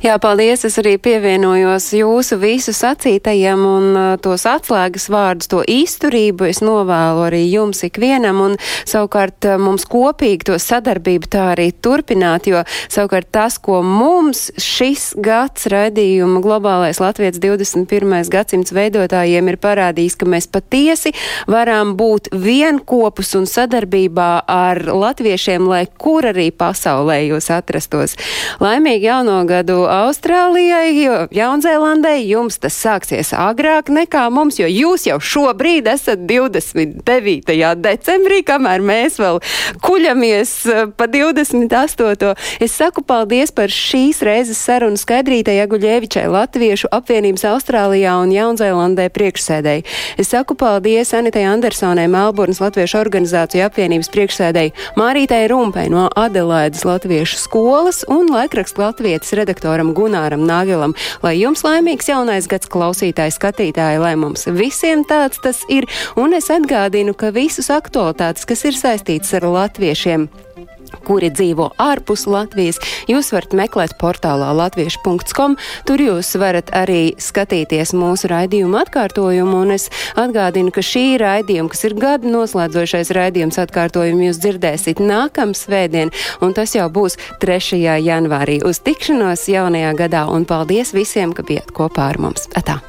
A: Jā, paldies. Es arī pievienojos jūsu visu sacītajiem un uh, tos atslēgas vārdus, to izturību es novēlu arī jums ikvienam un savukārt uh, mums kopīgi to sadarbību tā arī turpināt, jo savukārt tas, ko mums šis gads raidījuma globālais Latvijas 21. gadsimts veidotājiem ir parādījis, ka mēs patiesi varam būt vienkopus un sadarbībā ar latviešiem, lai kur arī pasaulē jūs atrastos. Laimīgi jauno gadu Austrālijai, jo Jaunzēlandai jums tas sāksies agrāk nekā mums, jo jūs jau šobrīd esat 29. decembrī, kamēr mēs vēl kuļamies eh, pa 28. Es saku paldies par šīs reizes sarunu skaidrītai Aguļievičai Latviešu apvienības Austrālijā un Jaunzēlandē priekšsēdēji. Es saku paldies Anitai Andersonai, Melburnas Latviešu organizāciju apvienības priekšsēdēji, Mārītai Rumpai no Adelaidas Latviešu skolas un laikrakstu Latvietas redaktorai redaktoram Gunāram Nāgelam. Lai jums laimīgs jaunais gads klausītāji, skatītāji, lai mums visiem tāds tas ir, un es atgādinu, ka visus aktualitātes, kas ir saistītas ar latviešiem, kuri dzīvo ārpus Latvijas, jūs varat meklēt portālā latviešu.com. Tur jūs varat arī skatīties mūsu raidījumu atkārtojumu, un es atgādinu, ka šī raidījuma, kas ir gada noslēdzošais raidījums atkārtojumu, jūs dzirdēsiet nākam svētdien, un tas jau būs 3. janvārī. Uz tikšanos jaunajā gadā, un paldies visiem, ka bijat kopā ar mums. Atā!